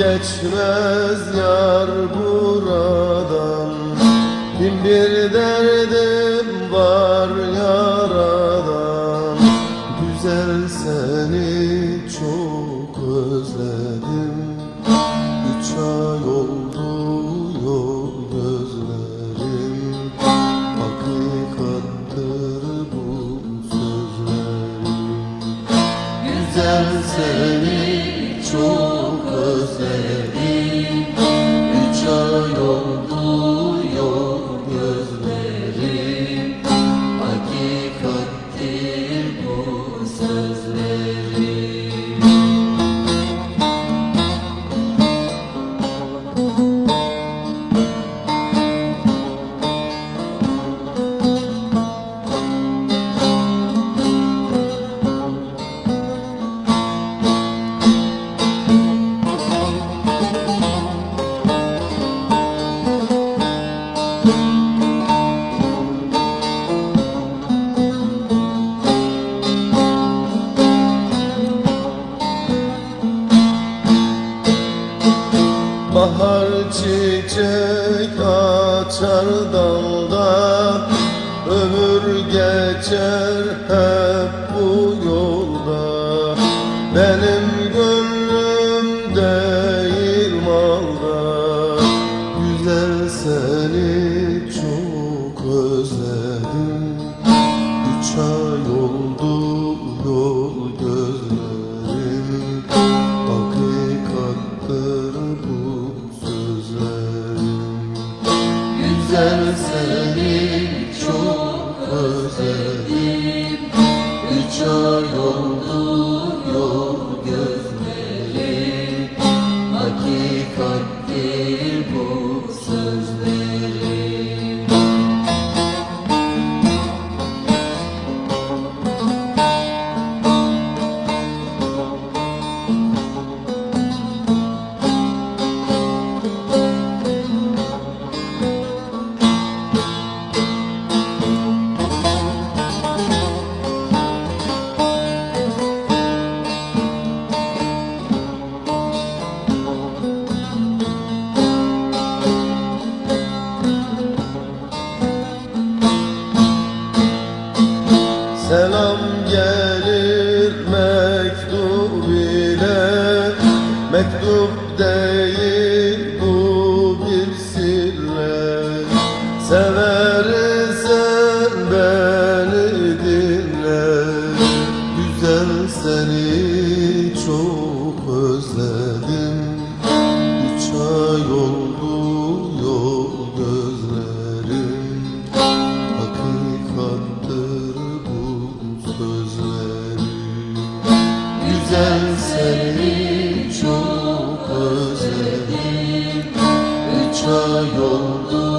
geçmez yar buradan. Bin bir derdim var yaradan. Güzel seni çok özledim. Üç ay oldu yol gözlerim Hakikattir bu sözlerim. Güzel seni çok Yol gözlerim. Hakikattir bu sözlerim açar dalda Ömür geçer hep bu yolda. Benim gönlüm değil malda Güzel seni Güzel seni çok özledim. Üç ay oldu Mektup değil bu bir sille Seversen beni dinle. Güzel seni çok özledim. Üç ay oldu yol gözlerim. Hakikattır bu sözlerim. Güzel seni yolda